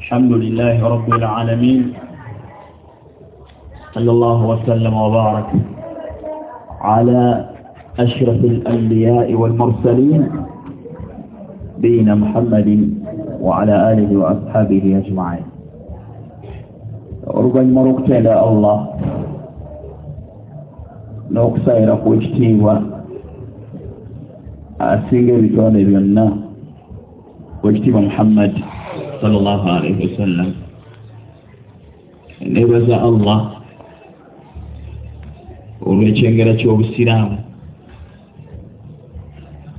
الحمد لله رب العالمين. صلى الله وسلم وبارك على أشرف الأنبياء والمرسلين بين محمد وعلى آله وأصحابه أجمعين. ربما مرقت إلى الله. نقصير قوشتي asinga ebitonde byonna. Wekitiibwa muhammad sallallahu alaihi wasallam nebaza allah olw'ekyengera ky'obusiraamu.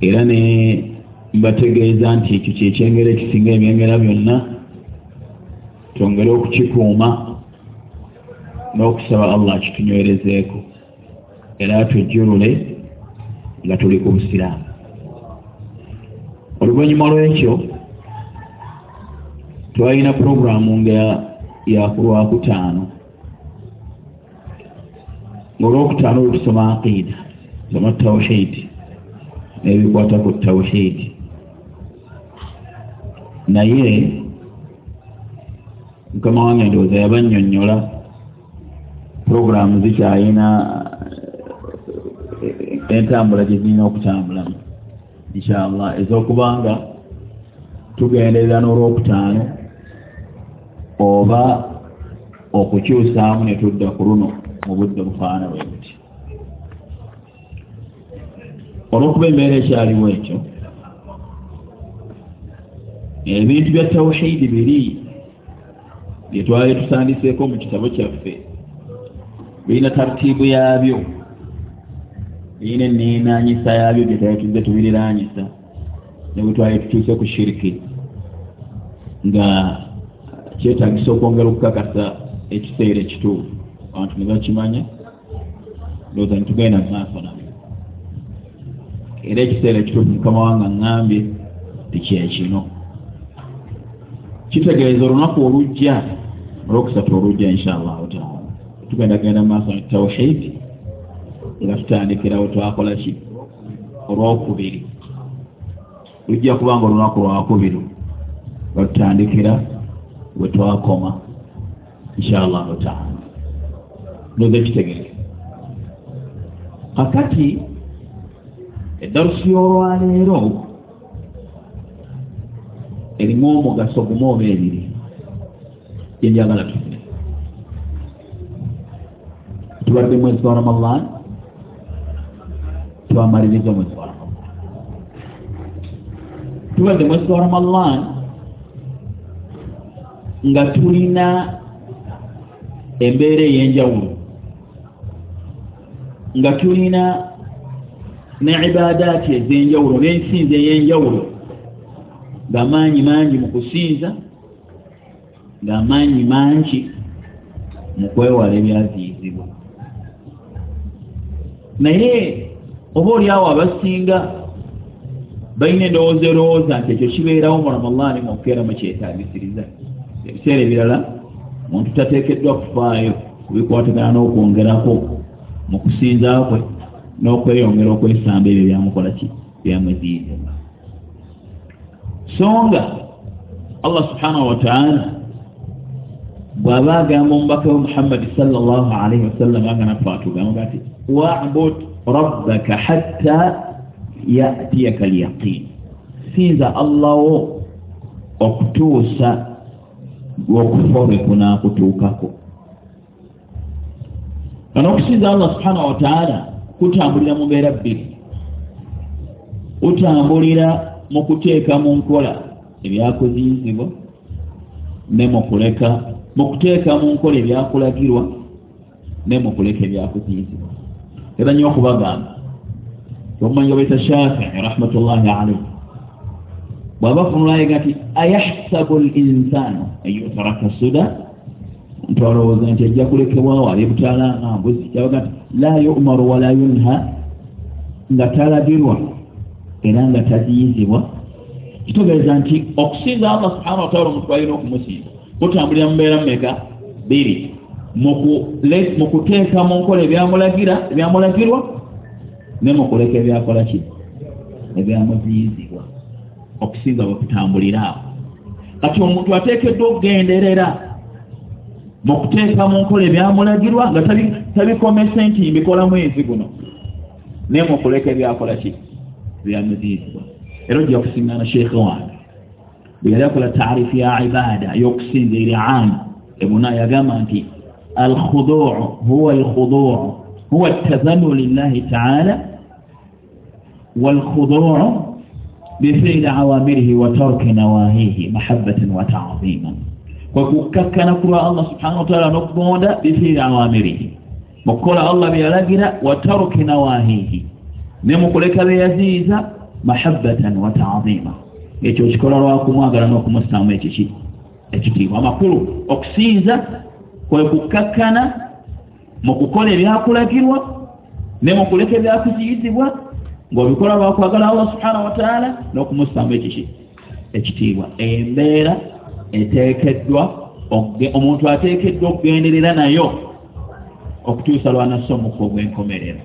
Era ne mbategeeza nti ekyo kyekyengera ekisinga ebyengera byonna twongere okukikuuma n'okusaba allah kitunywerezeeko era tujjulule nga tuli ku busiraamu oluvannyuma lw'ekyo twalina puroguramu nga yakulwakutaano ngaolwokutaano olutusoma aqiida soma tawhidi n'ebikwata ku tawhidi naye mukama wange ndowooza yabannyonnyola puroguramu zikyalina entambula gye zirina okutambulamu inshallah ez'okubanga tugenderera n'olwokutaano oba okukyusaamu ne tudda ku luno mu budde bufaana bwe buti. Olw'okuba embeera ekyaliwo ekyo ebintu bya tawhidi biri bye twali tusandiseeko mu kitabo kyaffe birina tartiibu yaabyo birina eneenanyisa yaabyo bye twali tuzze tubiriranyisa ne bwe twali tutuuse ku shiriki nga kyetagisa okwongera okukakasa ekiseera ekituufu. Abantu ne bakimanya ndowooza nitugenda mu maaso nabyo era ekiseera ekituufu mukama wange aŋŋambye tikyekino kitegeeza olunaku olujja olwokusatu olujja inshaallahu taala. Tugenda genda mu maaso tawhidi era tutandikirawo twakola ki? Olwokubiri. Lujja kubanga olunaku lwakubiri. Lwatutandikira bwe twakoma inshaallahu taala ndoza ekitegeke kakati eddarusi y'olwaleero erimu omugaso gumu oba ebiri gyenjagala tufune. Tubadde mwezi wa ramadan twamaliriza omwezi wa ramadan. Tubadde mwezi wa ramadan nga tulina embeera ey'enjawulo nga tulina ne ibaadaati ez'enjawulo n'ensinzi ey'enjawulo. Ng'amaanyi mangi mu kusinza ng'amaanyi mangi mu kwewala ebyaziyizibwa naye oba oliawo abasinga balina endowooza erowooza nti ekyo kibeerawo mu ramadaani mukeera mukyetagisiriza ebiseera ebirala muntu tateekeddwa kufaayo kubikwatagana n'okwongerako mu kusinza kwe n'okweyongera okwesamba ebyo byamukola ki? Byamweziyizibwa so nga allah subhanahu wataala bw'aba agamba omubaka we muhammadi salllah alaihi wasallam anga naffe atugamba ati wabud rabbaka hatta yatiyaka lyaqin sinza allahwo okutuusa okufa lwe kunaakutuukako kana okusinza allah subhanahu wataala kutambulira mu mbeera bbiri kutambulira mu kuteeka mu nkola ebyakuziyizibwa ne mukuleka mu kuteeka mu nkola ebyakulagirwa ne mu kuleka ebyakuziyizibwa era nnyo okubagamba omumanyi obaita shafii rahmatullahi alaihi bw'aba funulayiga nti ayahsabu l insaanu anyutaraka suda omuntu alowooza nti ajja kulekebwawo alibutaalanga mbuzi kyabaga nti la yumaru wala yunha nga talagirwa era nga taziyizibwa kitegeeza nti okusinza allah subhana wataala omuntu balina okumusinza kutambulira mu mbeera mumeka biri mu kuteeka mu nkola ebyamulagira ebyamulagirwa ne mu kuleka ebyakola ki? Ebyamuziyizibwa okusinza bwekutambulira awo. Kati omuntu ateekeddwa okugenderera mu kuteeka mu nkola ebyamulagirwa nga tabikomese nti mbikola mwezi guno naye mukuleka ebyakola ki? Byamuziyizibwa era ojja kusiŋgana sheekhe wange. Bwe yali akola taarifu ya ibaada y'okusinza eri amu ebuna yagamba nti tazanu lillahi taala walkhuduu bifili awamirihi wa tarki nawahihi mahabatan wa taziman kwekukakkana kulwa allah subhanahu wataala n'okugonda bifili awamirihi mukukola allah byeyalagira wa tarki nawahihi ne mukuleka beyaziiza mahabatan wa tazima ekyo kikola lwakumwagala n'okumusaamu ekiki ekitiibwa amakulu okusinza kwekukakkana mu kukola ebyakulagirwa ne mukuleka ebyakuziyizibwa ng'obikola lwakwagala allah subhanahu wataala n'okumusaamu ekiki ekitiibwa. Embeera eteekeddwa omuntu ateekeddwa okugenderera nayo okutuusa lwanassa omukka ogw'enkomerero.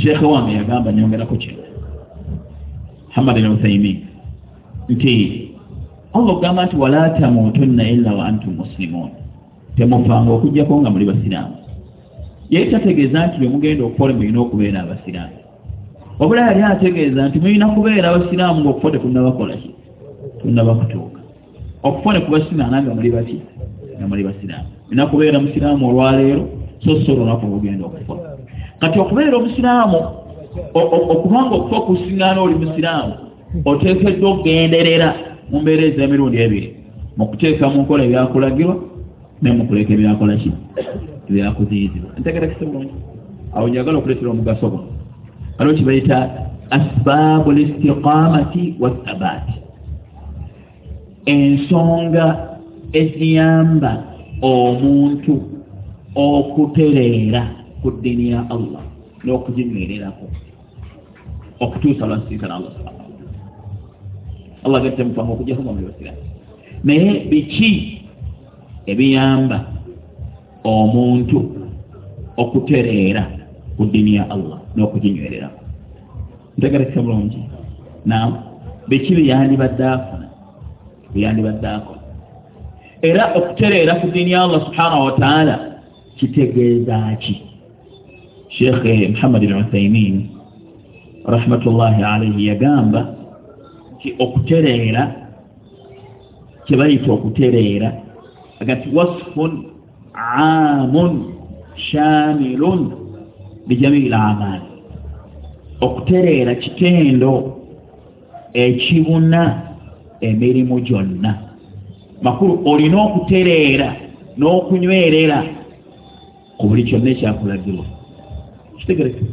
Sheekhe wange yagamba nyongerako kino muhammad al uthaimin nti allah okugamba nti wala tamutunna illa wa antum muslimun temufanga okugjako nga muli basiraamu. Yali tategeeza nti bwe mugenda okukola mulina okubeera abasiraamu. Wabula yali ategeeza nti mulina kubeera abasiraamu ngaokufa tekunnabakolaki tunnabakutuuka. Okufa ne kubasimaana nga muli bati nga muli basiraamu. Mulina kubeera musiraamu olwaleero so so olunaku olugenda okufa. Kati okubeera omusiraamu okubanga okufa okusiŋgaana oli musiraamu oteekeddwa okugenderera mu mbeera ez'emirundi ebiri mu kuteeka mu nkola ebyakulagirwa ne mukuleka ebyakola ki ebyakuziyizibwa ntegerekese bulungi awo njagala okuleetera omugaso guno aliwo kibayita asbaabu listiqamati wathabaati ensonga eziyamba omuntu okutereera ku ddiini ya allah n'okuginywererako okutuusa lwasinkana allah subhana allah gattemufanga okujjako mumibasirani naye biki ebiyamba omuntu okutereera ku ddiini ya allah n'okuginywererako ntegerekese bulungi. Nam biki byeyandibadde afuna? Byeyandibadde akola. Era okutereera ku ddiini ya allah subhanahu wataala kitegeeza ki? Sheekhe muhammad al uthaimin rahmatullahi alaihi yagamba nti okutereera kyebayita okutereera agati wasfun aamun shamilun bijamii lamaali okutereera kitendo ekibuna emirimu gyonna. Makulu olina okutereera n'okunywerera ku buli kyonna ekyakulagirwa. Kitegereke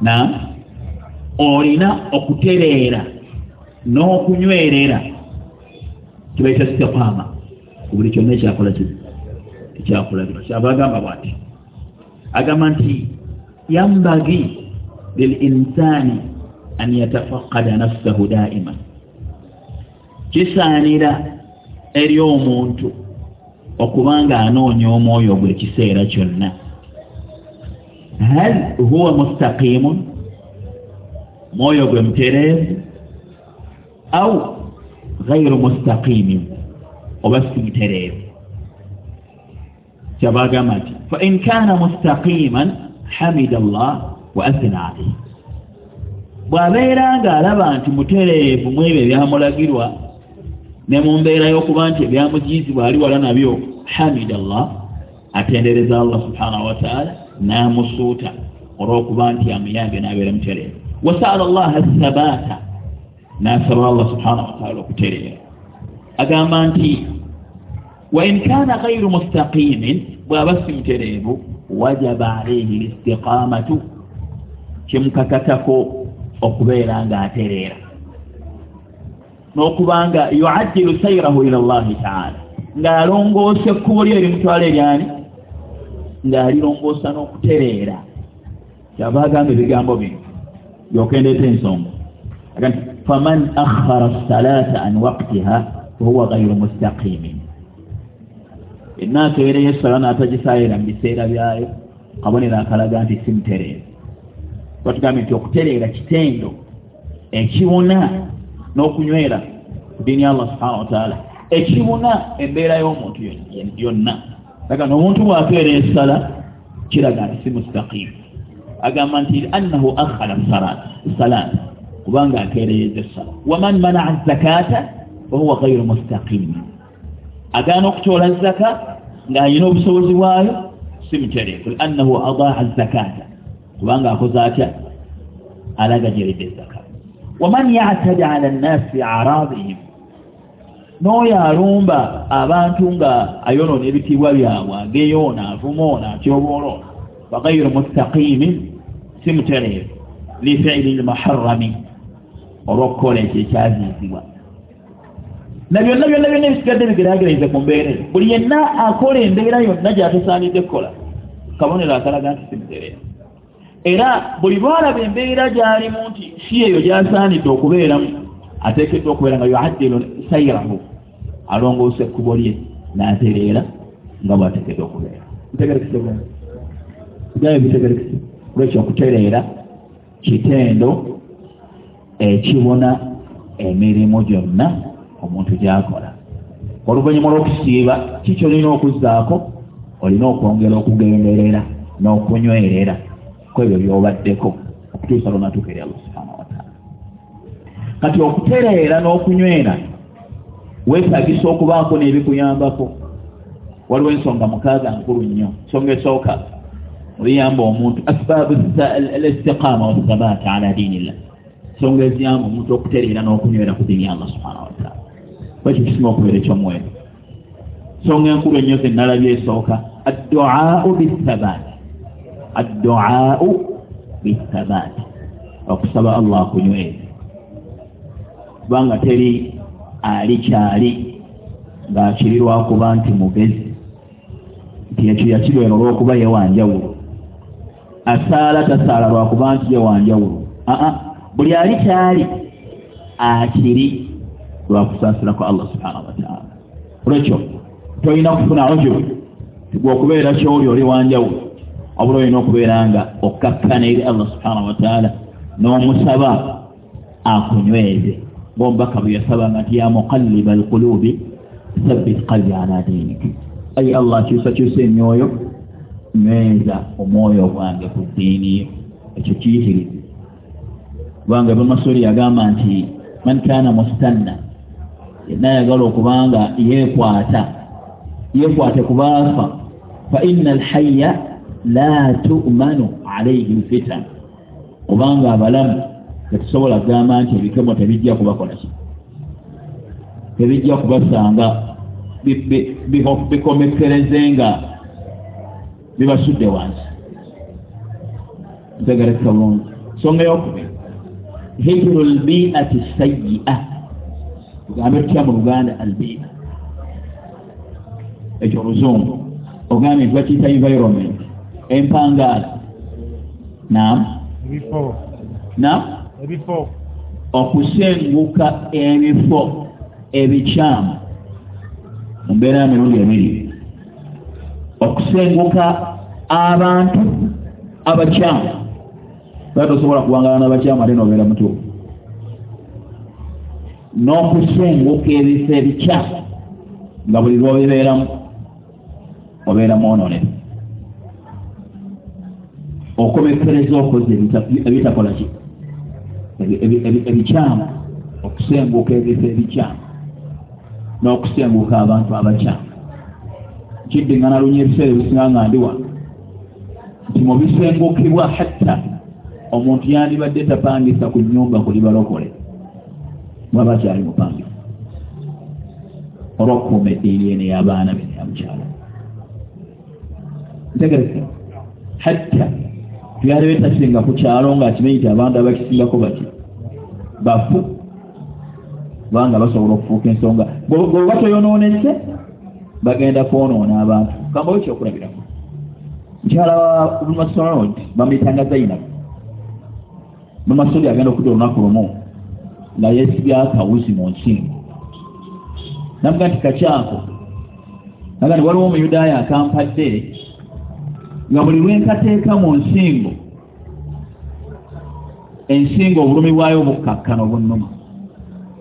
na olina okutereera n'okunywerera kibaita sitekaama buli kyonna ekyakola ki? Ekyakulagirwa kyaba agamba bwati? Agamba nti yambagi lilinsani an yatafakada nafsahu daima kisaanira eri omuntu okubanga anoonya omwoyo gwe ekiseera kyonna. Hal huwa mustaqimun? Mwoyo gwe mutereevu? Au gairu mustaqimin oba si mutereevu kyabagamba nti fain kana mustaqiman hamida llah wa athina alaihi bw'abeera ng'alaba nti mutereevu mu ebyo ebyamulagirwa ne mu mbeera y'okuba nti ebyamugiyizibwa ali wala nabyo hamida llah atendereza allah subhanahu wataala n'amusuuta olw'okuba nti amuyambe n'abeera mutereevu. Wasaala llaha thabaata n'asaba allah subhanahu wataala okutereera agamba nti wain kaana gairu mustaqimin bw'aba si mutereevu wajaba alaihi listiqamatu kimukakatako okubeera ng'atereera. N'okubanga yuajjilu sairahu ila llahi taala ng'alongoosa ekkubo lyo erimutwala eryani ng'alirongoosa n'okutereera. Kyaba agamba ebigambo bino byokendeeta ensonga. Aga nti faman akhara salaata an waktiha fahuwa gairu mustaqimin enaakeereyo esala n'atagisaayira mu biseera byayo kabonero akalaga nti simutereera batugambye nti okutereera kitendo ekiwuna n'okunywera diini ya allah subhanahu wataala ekiwuna embeera y'omuntu yonna aga n'omuntu bw'akeera esala kiraga nti si mustaqimu agamba nti annahu akhala salaat kubanga akeereyeza essala waman manaa zakata wahuwa gairu mustaqimi agaana okutoola zaka ng'ayina obusobozi bwayo si mutereefu annahu adaa zakata kubanga akoze atya alagajeredde ezaka waman yatada ala nnasi aradihim n'oyo alumba abantu nga ayonoona ebitiibwa byabwe ageyoona avumaona atyoboola bagairu mustaqimin si mutereefu lifiili lmuharami olw'okukola ekyo ekyaziizibwa na byonna byonna byonna ebisigadde bigerageraize ku mbeera eyo. Buli yenna akola embeera yonna gy'atasaanidde kukola kabonero akalaga nti si mutereefu era buli bwalaba embeera gy'alimu nti si eyo gy'asaanidde okubeeramu ateekeddwa okubeera nga yuaddilu sayirahu alongoosa ekkubo lye n'atereera nga bw'ateekeddwa okubeera. Ntegerekisebgayo bitegerekise olwekyo okutereera kitendo ekibona emirimu gyonna omuntu gy'akola. Oluvannyuma lw'okusiiba kiki olina okuzzaako? Olina okwongera okugenderera n'okunywerera ku ebyo by'obaddeko. Okutuusa lwonatuuka eri allah subhana wataala kati okutereera n'okunywera weetagisa okubaako n'ebikuyambako. Waliwo ensonga mukaaga nkulu nnyo. Ensonga esooka oliyamba omuntu asbaabu listiqaama wathabaata ala diinillah. Ensonga eziyamba omuntu okutereera n'okunywera ku diini ya allah subhana wataala kwekyo kisinga okubeera ekyomwero ensonga enkulu ennyo zenalabye esooka adduaau bithabaati adduaau bithabaati okusaba allah akunywere kubanga teri ali kyali ng'akiri lwakuba nti mugezi. Nti ekyo yakirwera olw'okuba yewanjawulo. Asaala tasaala lwakuba nti yewanjawulo. Aa buli ali kyali akiri lwakusaasirako allah subhanahu wataala olwekyo tolina kufuna ujuru tigwe okubeera kyoli oli wanjawulo wabula olina okubeera nga okkakkana eri allah subhanahu wataala n'omusaba akunyweze. Ngaomubaka bwe yasabanga nti ya muqalliba alqulubi sabbit qalbi ala diinik ayi allah kyusakyusa emyoyo nyweza omwoyo gwange ku ddiiniyo ekyo kiyitirize kubanga ebamasoli yagamba nti man kana mustanna yenna ayagala okubanga yeekwata yeekwate kubaafa fa inna alhayya la tu'manu alaihi lfitan kubanga abalamu tetusobola kugamba nti ebikemo tebijja kubakolaki tebijja kubasanga bikomekereze nga bibasudde wansi. Ntegerekeka bulungi. Nsonga yokubiri hijiru lbiati sayi'a tugambe tutya mu luganda albi'a ekyo oluzungu ogambye nti bakiyita environment. Empangaala nam nam ebifo. Okusenguka ebifo ebikyamu mu mbeera ya mirundi ebiri. Okusenguka abantu abakyamu ba tosobola kuwangala n'abakyamu ate nobeera mutuufu n'okusenguka ebifo ebikyamu nga buli lwobibeeramu obeera mwononefu okomekereza okoze ebitakola ki ebikyamu okusenguka ebifo ebikyamu n'okusenguka abantu abakyamu kiddingana lunye ebiseera ebisinga nga ndiwa nti mubisengukibwa hatta omuntu yandibadde tapangisa ku nyumba kuli balokole mwaba akyali mupangisa olwokukuuma eddiini ene y'abaana be neyamukyala. Ntegerese hatta tuyali betasinga ku kyalo ngaakimanyi ti abantu abakisingako bati bafu kubanga basobola okufuuka ensonga. Bweba toyonoonese bagenda kwonoona abantu. Kambawe kyokulabiraku mukyala wa bumasonod bamuyitanga zainabu bumasodi agenda okudda olunaku lumu nga yeesibya akawuzi mu nsingo namuga nti kakyako naga nti waliwo omuyudaaya akampadde nga buli lwenkateeka mu nsingo ensinga obulumi bwayo obukkakkana obunnuma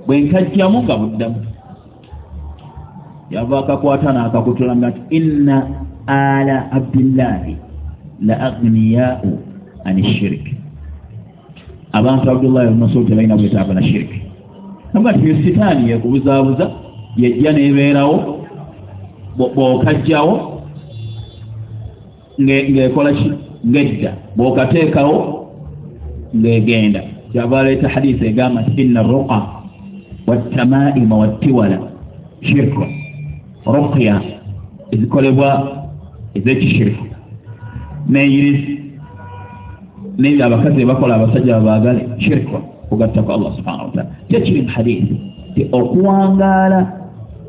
bwenkajjamu nga buddamu yava akakwata naakakutulanga nti inna ala abdillahi la agniyau an shiriki abantu abdullahi bnmasud tebalina bwetaaga na shiriki aba ti sitaani yekubuzaabuza yejja nebeerawo bwokajjawo ngaekola ki? Ngedda bwokateekawo ngaegenda kyava aleeta hadisi egamba nti inna ruqa watamaima wattiwala shirku rukya ezikolebwa ezekishiriku neyirizi nebyo abakazi bebakola abasajja babaagale shirku kugattaku allah subhana wataala kyekiri mu hadisi ti okuwangaala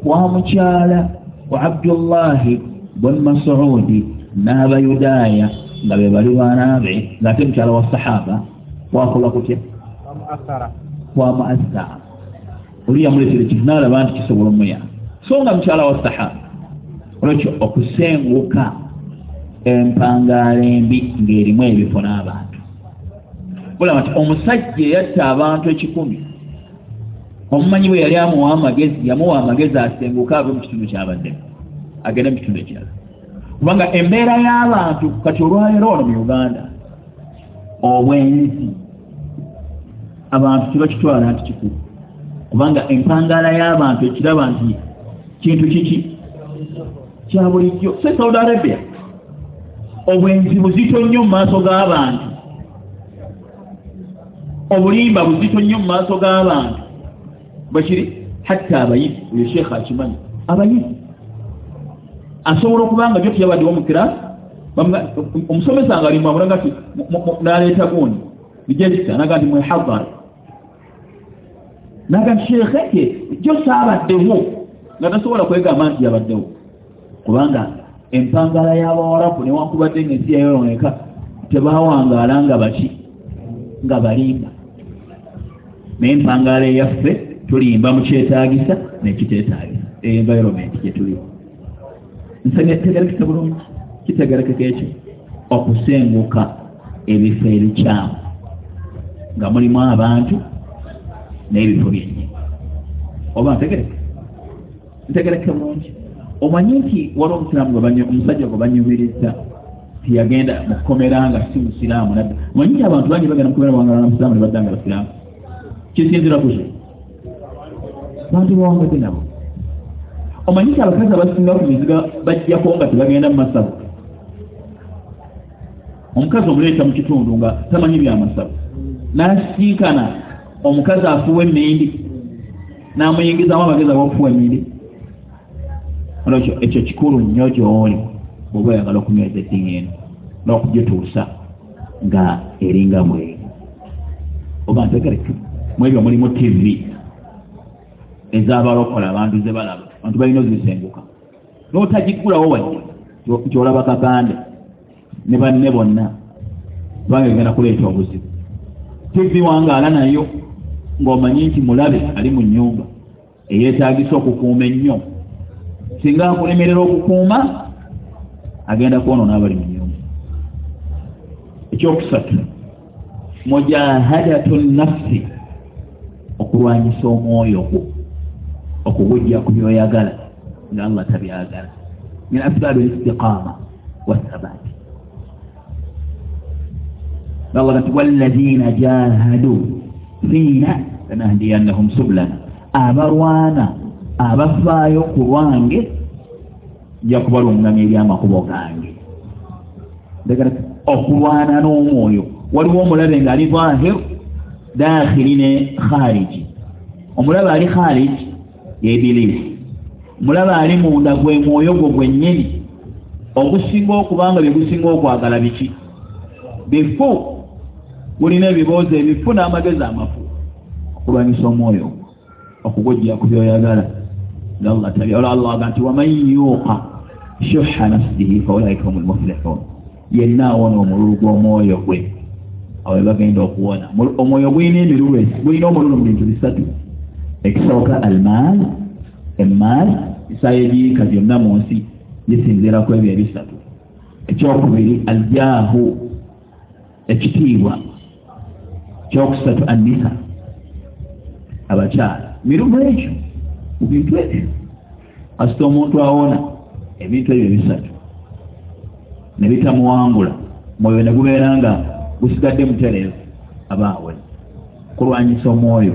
kwa mukyala wa abdullahi bun masudi n'abayudaaya nga be bali baanaabe ngaate mukyala wa sahaba kwakola kutya kwa muassara oli yamuleetera ekintu naalaba nti kisobola omuya so nga mukyala wa sahaba. Olwekyo okusenguka empangaala embi ng'erimu ebifo n'abantu bulaba nti omusajja eyatta abantu ekikumi omumanyi bwe yali amuwa amagezi yamuwa amagezi asenguka ave mu kitundu kyabaddemu agende mu kitundu ekirala. Kubanga embeera y'abantu kati olwaleero wano mu uganda obwenzi abantu tebakitwala nti kikulu. Kubanga empangaala y'abantu ekiraba nti kintu kiki? Kya bulijjo. Se saudi arabia obwenzi buzito nnyo mu maaso g'abantu obulimba buzito nnyo mu maaso g'abantu. Bwekiri hatta abayizi oyo sheekha akimanyi. Abayizi. Asobola okuba nga jo tiyabaddewo mu kirasi omusomesa nga alimu amulaga ti naleeta gundi. Bijezisa naga nti mwehadhara naga nti sheekhe ke jo saabaddewo nga tasobola kwegamba nti yabaddewo. Kubanga empangala y'abawarabu newankubadde ngaensi yayoneka tebawangaala nga baki nga balimba naye empangala eyaffe tulimba mukyetagisa nekiteetagisa environment gyetulimu ntegerekeka bulungi. Kitegerekeka ekyo okusenguka ebifo ebikyamu. Nga mulimu abantu n'ebifo byenyi oba ntegereke? Ntegereke bulungi. Omanyi nti wali omusiraamu omusajja gwe banyumiriza tiyagenda mukukomera nga si musiraamu nadda. Omanyi nti abantu bangi bagenda mukomera bawangala namusiraamu ne badda nga basiraamu kisinzira kuki bantu bawangadde nabo omanyi nti abakazi abasinga ku miziga bajjako nga tebagenda mu masabu omukazi omuleeta mu kitundu nga tamanyi byamasabu n'asinkana omukazi afuwa emindi n'amuyingizamu amagezi ag'okufuwa emindi olwekyo ekyo kikulu nnyo gy'oli oba oyagala okunyweza eddiini eno n'okugituusa nga eringa mweri oba ntegereke mu ebyo mulimu tivi ezabalokola abantu ze balaba. Abantu balina ozisenguka. N'otagigulawo wadde nti olaba kakande ne banne bonna kubanga egenda kuleeta obuzibu. Tivi wangaala nayo ng'omanyi nti mulabe ali mu nnyumba eyeetagisa okukuuma ennyo. Singa akulemerera okukuuma agenda kwonoona abali mu nyumba ekyokusatu mujahadatu nafsi okulwanyisa omwoyo gwo okugujja ku byoyagala nga allah tabyagala. Min asbaabi listiqaama wathabaati allah nti wallazina jahadu fiina lanahdiyannahum sublana abalwana abafaayo ku lwange nja kubalungamya ebyamakubo gange. Okulwana n'omwoyo. Waliwo omulabe ngaali zahiru dakhiri ne khariji omulabe ali khariji yebilisi omulabe ali munda gwe mwoyo gwo gwennyini. Ogusinga okubanga byegusinga okwagala biki? Bifu. Gulina ebiboozi ebifu n'amagezi amafu. Okulwanyisa omwoyo okugujja ku byoyagala. Allah tabi olwo allah aga nti waman yuuqa shuha nafsihi faulaika hum lmuflihun yenna awona omululu gw'omwoyo gwe awe bagenda okuwona. Omwoyo gulina emirulu gulina omululu mu bintu bisatu. Ekisooka almaal emaal isaayo ebiika byonna mu nsi bisinziraku ebyo ebisatu. Ekyokubiri aljaahu ekitiibwa. Kyokusatu anisa abakyala. Mirumu ekyo mu bintu ebyo kasita omuntu awona ebintu ebyo bisatu ne bitamuwangula. Mwoyo ne gubeera nga gusigadde mutereevu abaawe. Kulwanyisa omwoyo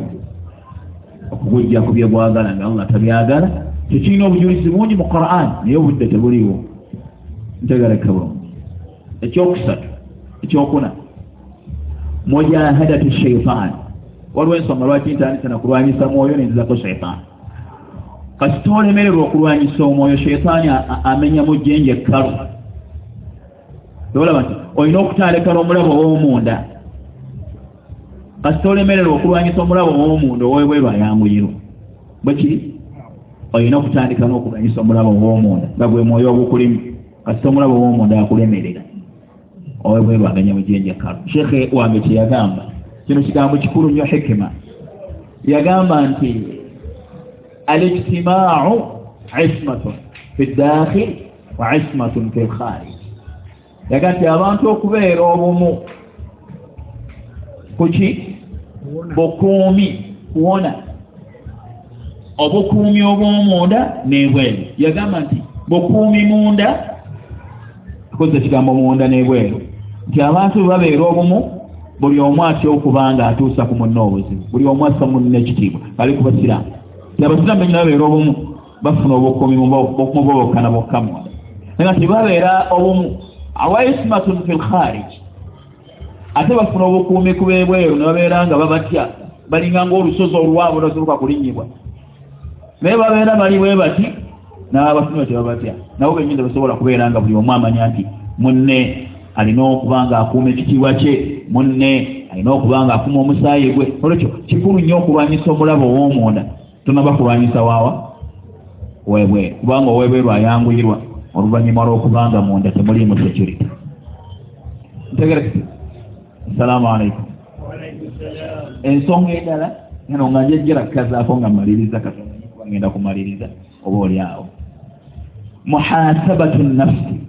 okugujja ku byegwagala nga allah tabyagala. Tekirina obujulizi bungi mu quran naye obudde tebuliwo. Ntegereka bulungi ekyokusatu ekyokuna. Mujahadatu shaitaani waliwo ensonga lwaki ntandise nakulwanyisa mwoyo nenzizako shaitaani kasita olemererwa okulwanyisa omwoyo shaitaani amenyamu jjenje ekkalu olaba nti olina okutandika n'omulabo ow'omunda. Kasita olemererwa okulwanyisa omulabo ow'omunda owebweru ayanguyirwa bwekiri olina okutandika n'okulwanyisa omulabo ow'omunda nga gwe mwoyo ogukulimu. Kasita omulabo ow'omunda akulemerera. Owebweru aganya mujenja kalu shekhe wange kyeyagamba kino kigambo kikulu nnyo hikima yagamba nti alijtimaau ismatun fi dakhil wa ismatun fi lkharij yaga nti abantu okubeera obumu kuki? Bukuumi kuwona. Obukuumi obw'omunda n'ebweru yagamba nti bukuumi munda? Akoze ekigambo munda n'ebweru nti abantu babeera obumu buli omu atya okuba nga atuusa ku munna obuzibu. Buli omu assa munna ekitiibwa. Ali ku basiraamu. Ti abasiraamu benyina babeera obumu bafuna obukuumi mubobokkana bokka munda naye nga tibabeera obumu awaismatun fi lkharij ate bafuna obukuumi ku bebweru ne babeera nga babatya balinga ngaolusozi olwabu nasoboka kulinyibwa. Naye babeera bali bwe bati n'abafuna tebabatya. Nabo benyini tebasobola kubeera nga buli omu amanya nti munne alina okuba nga akuuma ekitiibwa kye munne alina okuba nga akuuma omusaayi gwe. Olwekyo kikulu nnyo okulwanyisa omulabo ow'omunda. Tonaba kulwanyisa waawa? Webweru kubanga owebweru ayanguyirwa oluvannyuma lw'okubanga munda temuliimu security ntegerekiti assalaamu alaikum ensonga endala eno nga njejjerakkazaako nga mmaliriza katonda ngenda kumaliriza oba oli awo. Muhasabatu nafsi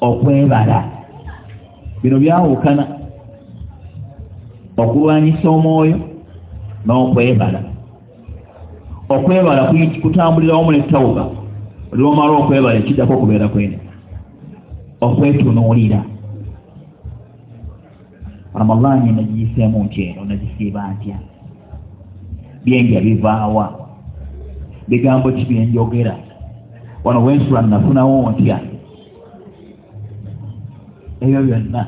okwebala. Bino byawukana. Okulwanyisa omwoyo n'okwebala. Okwebala kutambulirawomu ne tawuba olwomala okwebala ekiddako okubeera kwene. Okwetunuulira ramadaani nagiyiseemu nti eno nagisiiba ntya? Byenja bivaawa. Bigambo ki byenjogera? Wano wensula nafunawo ntya? Ebyo byonna.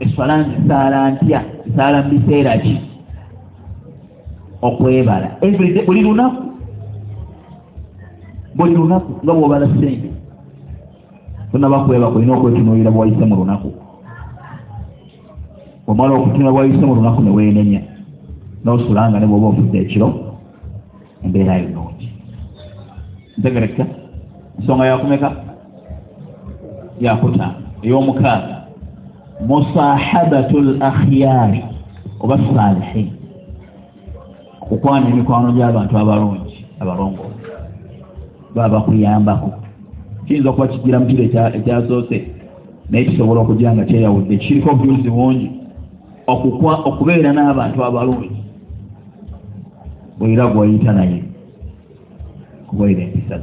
Eswala nzisaala ntya? Nsaala mu biseera ki? Okwebala. Buli lunaku buli lunaku nga bwobala sente tonabakwebaka olina okwetunuulira bwayise mu lunaku. Omala okutunula bwayise mu lunaku neweenenya nosulanga ne bwoba ofudde ekiro embeera yo nungi ntegerekeka ensonga yakumeka yakutaano ey'omukaaga musahabatu l akhyaari oba salihin okukwana emikwano gy'abantu abalungi abalongo baba bakuyambako kiyinza okuba kigira mukiro ekyasoose naye kisobola okugira nga kyeyawudde. Kiriko obujulizi bungi okubeera n'abantu abalungi. Bwera gweyita naye kubaire empisa.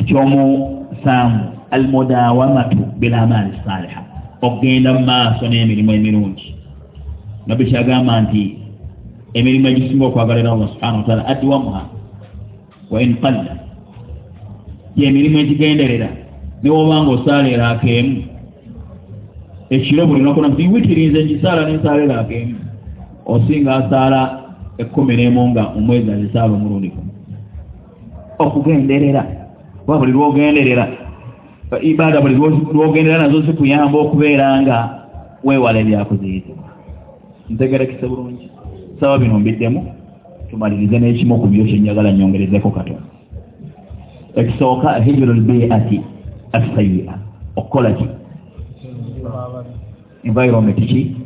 Ekyomusanvu almudawamatu bilamaali saliha okgenda mu maaso n'emirimu emirungi. Nabbe kyagamba nti emirimu egisinga okwagalira allah subhana wataala adwamuha wain qalla gyemirimu egigenderera newobanga osaaleera akeemu ekiro buli nakona nti witiriinze ngisaala nensaaleera akeemu osinga asaala ekkumi n'emu nga omwezi azisaala omulundi gumu okugenderera. Oba buli lwogenderera ibaada buli lwogenderera nazo zikuyamba okubeera nga weewala ebyakuziyizibwa ntegerekise bulungi. Saba bino mbiddemu tumalirize n'ekimu ku byo kyenjagala nyongerezeko katono ekisooka hijiru lbiati assayi'a okukola ki? Environment ki?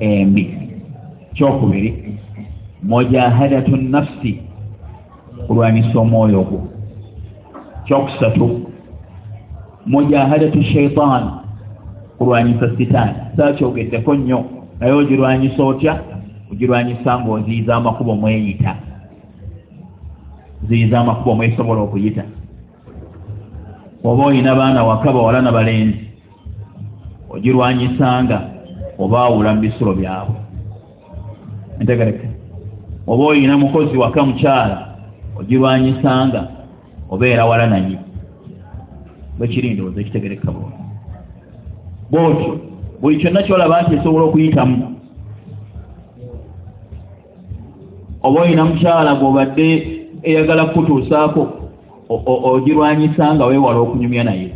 Embi. Kyokubiri mujahadatu nafsi. Kulwanyisa omwoyo ogwo kyokusatu mujahadatu shaitan kulwanyisa sitaani. Saakyogeddeko nnyo naye ogirwanyisa otya ogirwanyisa ng'oziyiza amakubo mweyita. Ziyiza amakubo mwesobola okuyita. Oba oyina baana waka bawala na balenzi ogirwanyisanga obaawula mu bisulo byabwe. Entegereke. Oba oyina mukozi waka mukyala ogirwanyisanga obeera wala naye bwekiri ndowooza ekitegereka bwo bwotyo buli kyonna kyolaba nti esobola okuyitamu oba oyina mukyala gwobadde eyagala kukutuusaako ogirwanyisanga weewala okunyumya naye.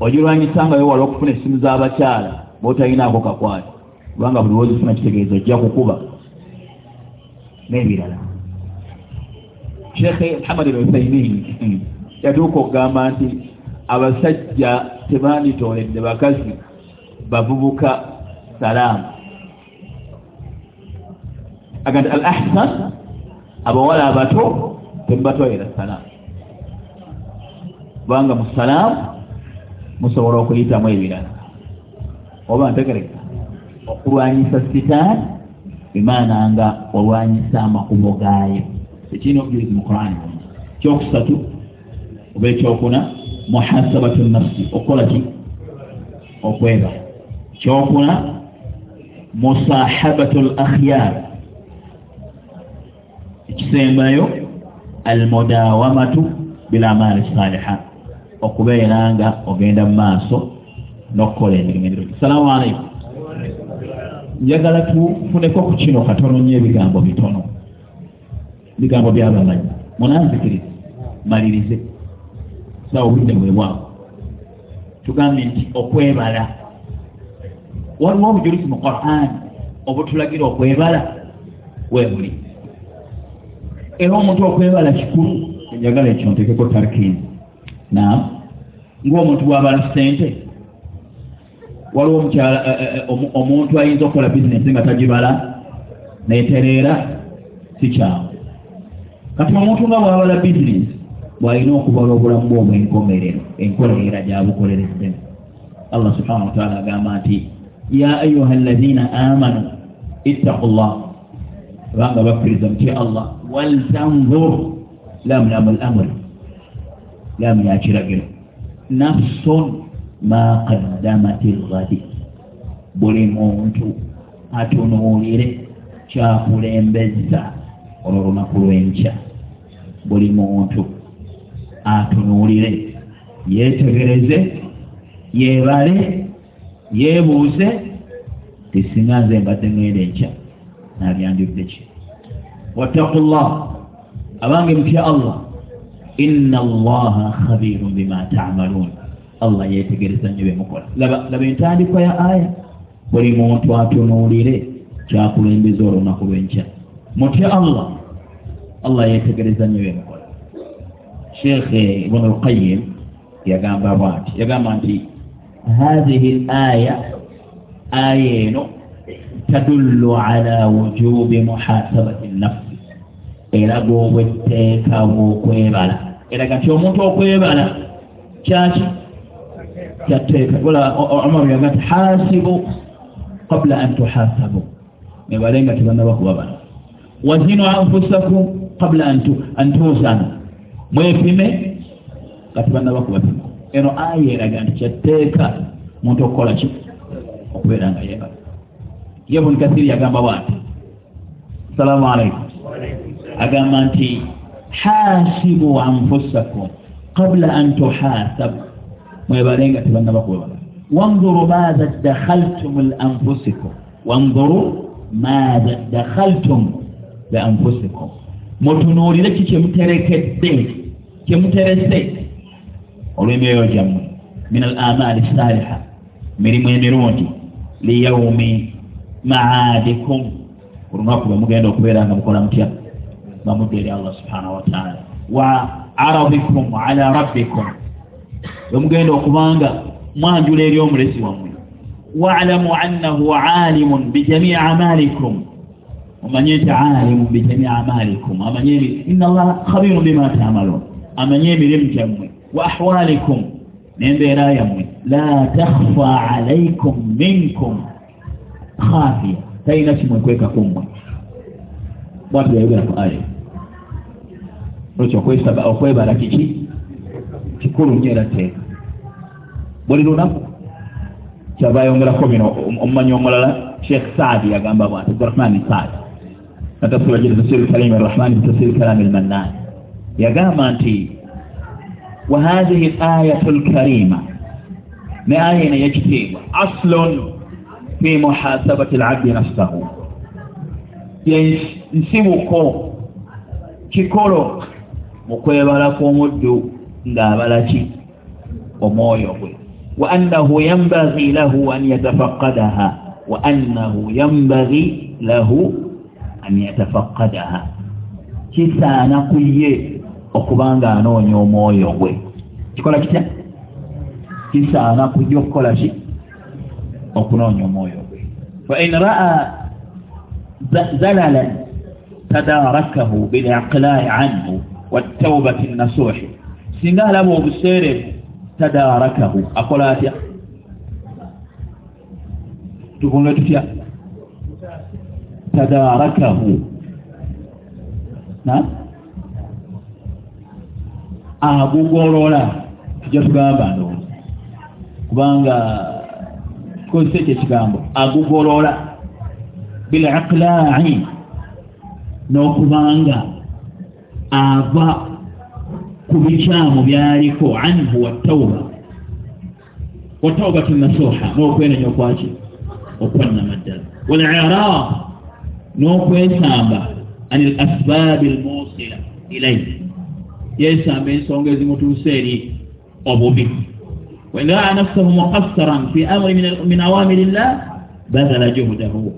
Ogirwanyisanga weewala okufuna essimu z'abakyala bootalinaako kakwati kubanga buli wozifuna kitegeeza ojja kukuba n'ebirala. Sheekhe muhammad al-uthaimin yatuuka okugamba nti abasajja tebanditooledde bakazi bavubuka salaamu aga nti al ahsan abawala abato temubatwalira salaamu kubanga mu salaamu musobola okuyitamu ebirala. Oba ntegereka okulwanyisa sitaani bimaana nga olwanyisa amakubo gaayo. Tekirina obujulizi mu qurani kyokusatu oba ekyokuna muhasabatu nafsi okukola ki? Okweba. Kyokuna musahabatu l akhyar ekisembayo almudawamatu bilamaali saliha. Okubeera nga ogenda mu maaso n'okukola emirimu emirungi salaamu aleikum njagala tufuneko ku kino katono nyo ebigambo bitono. Bigambo byabamanyi munanzikirize. Malirize. Sawa obudde bwebwako tugambye nti okwebala. Waliwo obujulizi mu quran obutulagira okwebala? Webuli era omuntu okwebala kikulu enjagala ekyo ntekeko tarkini nam ngaomuntu bwabala sente waliwo omukyala eh, eh, omuntu ayinza okukola bizinesi nga tagibala netereera sikyamu kati omuntu nga bwabala bizinesi bwalina okubala obulamu bwomu enkomerero enkolerera gyabukolereddemu allah subhana wataala agamba nti ya ayuha allazina amanu ittaqu llah kubanga bakkiriza mutya allah waltanzur lamu lamu lamri lamu yakiragiro nafsun ma qaddamat lgadi buli muntu atunuulire kyakulembeza olwo lunaku lwenkya buli muntu atunuulire yeetegereze yeebale yeebuuze tisinga nze mbadde ngenda enkya nabyanjudde ki wattaku llah abange mutya allah. Inna allaha khabirun bima tamaluun allah yeetegereza nnyo bemukola laba entandikwa ya aya. Buli muntu atunuulire kyakulembeza olunaku lwenkya mutya allah allah yeetegereza nnyo bemukola sheekhe ibn alqayim yagamba bwati yagamba nti hathihi laya aya eno tadullu ala wujubi muhasabati nafsi eraga obwetteeka bwokwebala eraga nti omuntu okwebala kyaki kyateeka omar yaga nti hasibu qabula an tuhasabu ebale nga tebannabakuba bano wazinu anfusakum qabula an tusana mwepime nga tebannaba kubapima eno aya eraga nti kyatteeka muntu okukola ki okubeera nga yebala ye buni kasiri yagamba bwati asalaamu alaikum agamba nti hasibu anfusakum qabula an tuhasabu. Mwebale nga tebannaba kubabala wanzuru maatha dakhaltum lanfusikum wanzuru maatha dakhaltum lianfusikum mutunuulire ki kyemuterekedde kyemuterese olw'emyoyo gyammwe min al amaali saaliha mirimu emirungi liyaumi maadikum. Olunaku lwe mugenda okubeera nga mukola mutya? Bamudde eri allah subhanahu wataala wa aradikum ala rabbikum. Lwe mugenda okubanga mwanjula eri omulesi wammwe. Waalamu annahu alimun bijamii amaalikum. Omanye nti alimu bijamii amaalikum. Amanye ina allaha khabirun bima tamalun amanye emirimu gyammwe. Wa ahwalikum n'embeera yammwe. La takhfa alaikum minkum khafiya talina kimwekwekako mmwe bwati yayogera ku aya olwekyo okwebala kiki kikulu nnyo era teeka buli lunaku kyava yongerako bino omumanyi omulala sheekh saadi yagamba bwati abdurahmani saadi. Natafsira jiri tafsiri kalimi arrahmani bitafsiri kalami almannani yagamba nti wa hadhihi ayatu lkarima ne aya eno eyekitiibwa aslun fi muhasabati alabdi nafsahu. Nsibuko kikolo mukwebala kw'omuddu ng'abalaki omwoyo gwe. Wa annahu yambagi lahu an yatafaqadaha wa annahu yambagi lahu an yatafaqadaha kisaana ku ye okuba nga anoonya omwoyo gwe. Kikola kitya? Kisaana ku ye okukola ki okunoonya omwoyo gwe fa in raa zalalan tadaarakahu biliqlaa'i anhu wattaubati nasuuhi singa alaba obuseerevu tadaarakahu akola atya tukunge tutya tadaarakahu agugolola tujja tugamba ndowooza kubanga tukozesa ekyo ekigambo agugolola. Biliqlaa'i. N'okubanga ava ku bikyamu byaliko anhu watauba wataubatu nasuha n'okwenenya okwaki okwannama ddala walirab n'okwesamba an al asbaabi almusila ilaihi yesamba ensonga ezimutuusa eri obubi wain raa nafsahu muqassaran fi amri min awamiri llah bazala juhdahu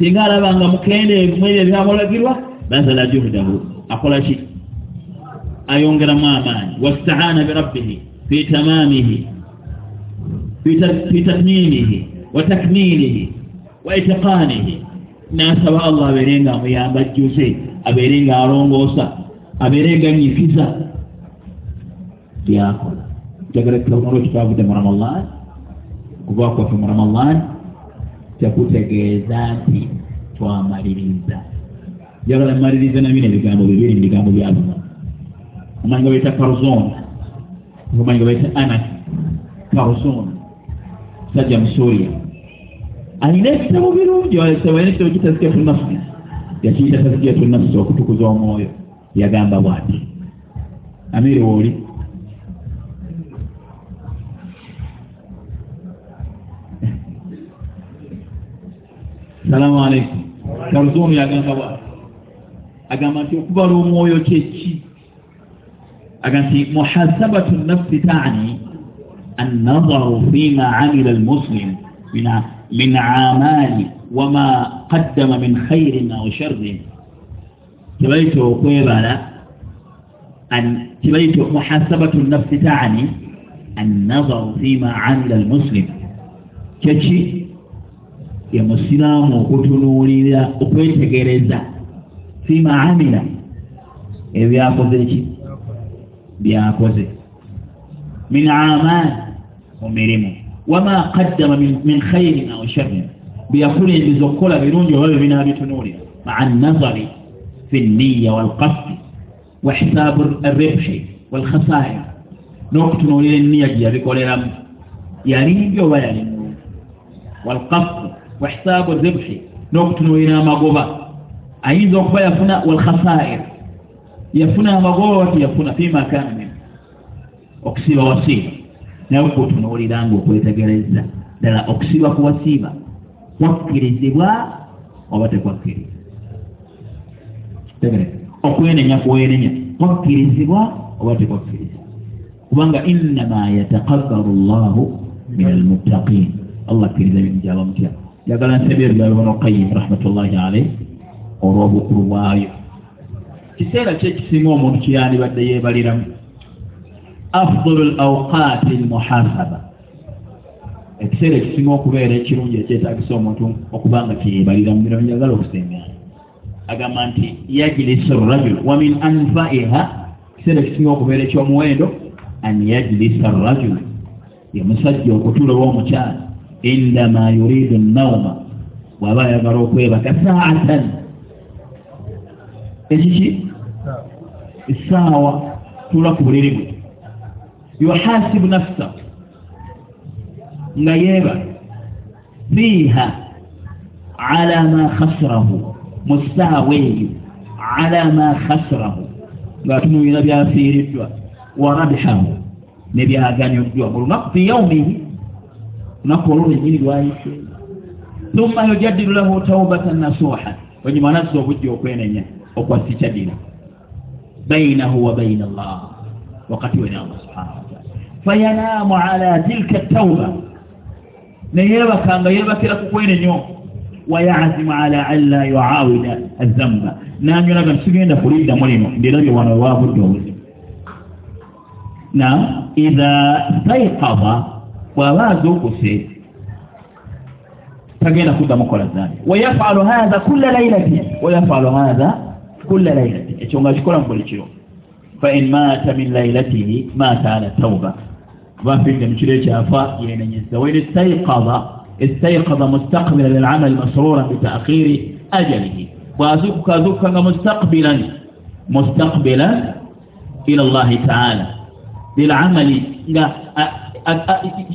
singa alabanga mukendeevu mu ebyo ebyamulagirwa bazala juhdahu akola ki ayongeramu amaanyi wastaana birabbihi fi tamaamihi fi tatmimihi wa takmilihi wa itiqaanihi nasaba allah abeere nga amuyamba ajjuze abeere nga alongoosa abeere nga nyifiza byakola jagala tukabunaolwo kitwavudde mu ramadan. Kuba kwaffe mu ramadan. Tekutegeeza nti twamaliriza jagala maliriza nabino ebigambo bibiri mu bigambo byabuno omanyi nga baita karzon omanyi nga baita anas. Karzon sajja musuria alina ekitabo birungi alina ekitabo kitazikiyatu nafsi yakiyita tazikiyatu nafsi okutukuza omwoyo yagamba bwati amiri wooli salamu aleikum karzon yagamba bwati agamba nti okubala omwoyo kyeki أقنتي محاسبة النفس تعني النظر فيما عمل المسلم من من عمال وما قدم من خير أو شر تبيت قيبالا أن تبيت محاسبة النفس تعني النظر فيما عمل المسلم كشي يا مسلم وكتنولي وكويتكريزا فيما عمل إذا أخذ byakoze min amal mu mirimu wama qaddama min khairin au sharrin byakulembiza okukola birungi oba bebinaabitunuulira maa nazari fi nniya walqasdi wa hisaabu arribhi walkhasaira n'okutunuulira enniya gye yabikoleramu yalimbi oba yali mulungi walqasdi wa hisaabu ribhi n'okutunuulira amagoba. Ayinza okuba yafuna walkhasaira yafuna amagoba wati yafuna fima kana min okusiiba wasiiba. Naye kutunuulira nga okwetegereza ddala okusiiba ku wasiiba kwakkirizibwa oba tekwakkirizibwa okwenenya kuwenenya kwakkirizibwa oba tekwakkirizibwa kubanga innama yataqabbalu llahu min almuttaqin allah akkiriza bintu gyaba mutya njagala nsebyo ebigambo bino qayim rahmatullahi alaih olw'obukulu bwayo kiseera ki ekisinga omuntu kyeyandibadde yeebaliramu afdalu l awqaati lmuhasaba ekiseera ekisinga okubeera ekirungi ekyetagisa omuntu okuba nga kyeyebaliramu bino njagala okusengana agamba nti yajlisa rajul wa min anfaiha. Ekiseera ekisinga okubeera ekyomuwendo an yajlisa rajul ye musajja okutuula oba omukyala indama yuridu nauma bw'aba ayagala okwebaka saatan ekiki essaawa tuula ku buliri bwe yuhasibu nafsa nga yeeba fiiha ala ma khasirahu mu ssaawa eyo ala ma khasirahu ng'atunulira byafiiriddwa wa rabihahu ne byaganyuddwa mu lunaku fi yaumihi lunaku olwo lwennyini lwayise thumma yujaddidu lahu taubatan nasuha. Olunyuma anazza obujja okwenenya okwasikyadira bainahu wa baina allah wakati we ne allah subhanahu wataala fayanaamu ala tilka tauba neyeebakanga yeebakira ku kwenenyo wayazimu ala an la yuawida azamba nanyolaga ntisigenda kuliddamu lino nderabye wano ewabudde obuzibu na idha staikaba bw'aba azuukuse tagenda kuddamu kola zambi wayafalu hatha kulla lailati wayafalu hatha kulla lailati ekyo nga kikola mu buli kiro. Fain maata min lailatihi maata ala tauba bafidde mu kiro ekyafa yenenyeza wain istaikaba istaikaba mustaqbila lilamal masruran bitakhiri ajalihi. Bwazuukuka azuukuka nga mustaqbilan mustaqbilan ila llahi taala. Lilamali nga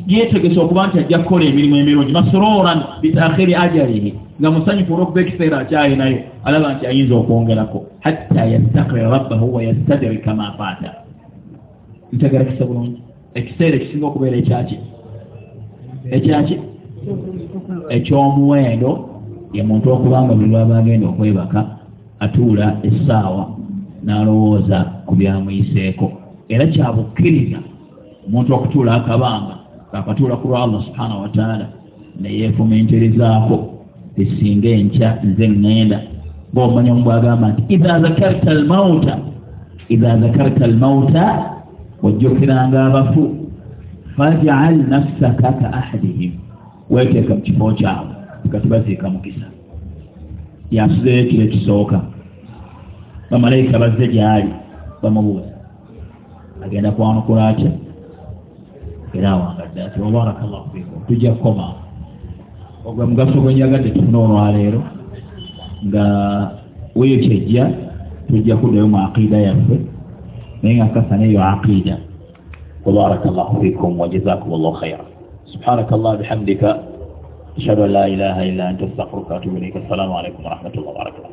yeetegesa okuba nti ajja kukola emirimu emirungi masruran bitakhiri ajalihi nga musanyufu olwokuba ekiseera akyalinayo alaba nti ayinza okwongerako hatta yastakbira rabbahu wayastadrika ma faata ntegera kisa bulungi. Ekiseera ekisinga okubeera ekyaki? Ekyaki? Ekyomuwendo ye muntu okubanga buli lwaba agenda okwebaka atuula essaawa n'alowooza ku byamuyiseeko era kyabukkiriza omuntu okutuula akabanga akatuula ku lwa allah subhanahu wataala neyeefuminterizaako esinga enkya nze ŋŋenda. Ngaomanya omu bwagamba nti idha zakarta almauta idha zakarta almauta wajjukiranga abafu fajal nafsaka ka ahadihim weteeka mu kifo kyabwe kati baziika mukisa. Yasuzeyo ekiro ekisooka bamalayika bazze gyali bamubuuza agenda kwanukula atya era awangadde ati wabaraka llahu fikum tujja kukoma ogwe mugaso gwenyagadde tufuna olwaleero nga weyo kyejja tujja kuddayo mu aqiida yaffe naye nga kasana eyo aqiida وبارك الله فيكم وجزاكم الله خيرا سبحانك الله بحمدك أشهد أن لا إله إلا أنت استغفرك وأتوب إليك السلام عليكم ورحمة الله وبركاته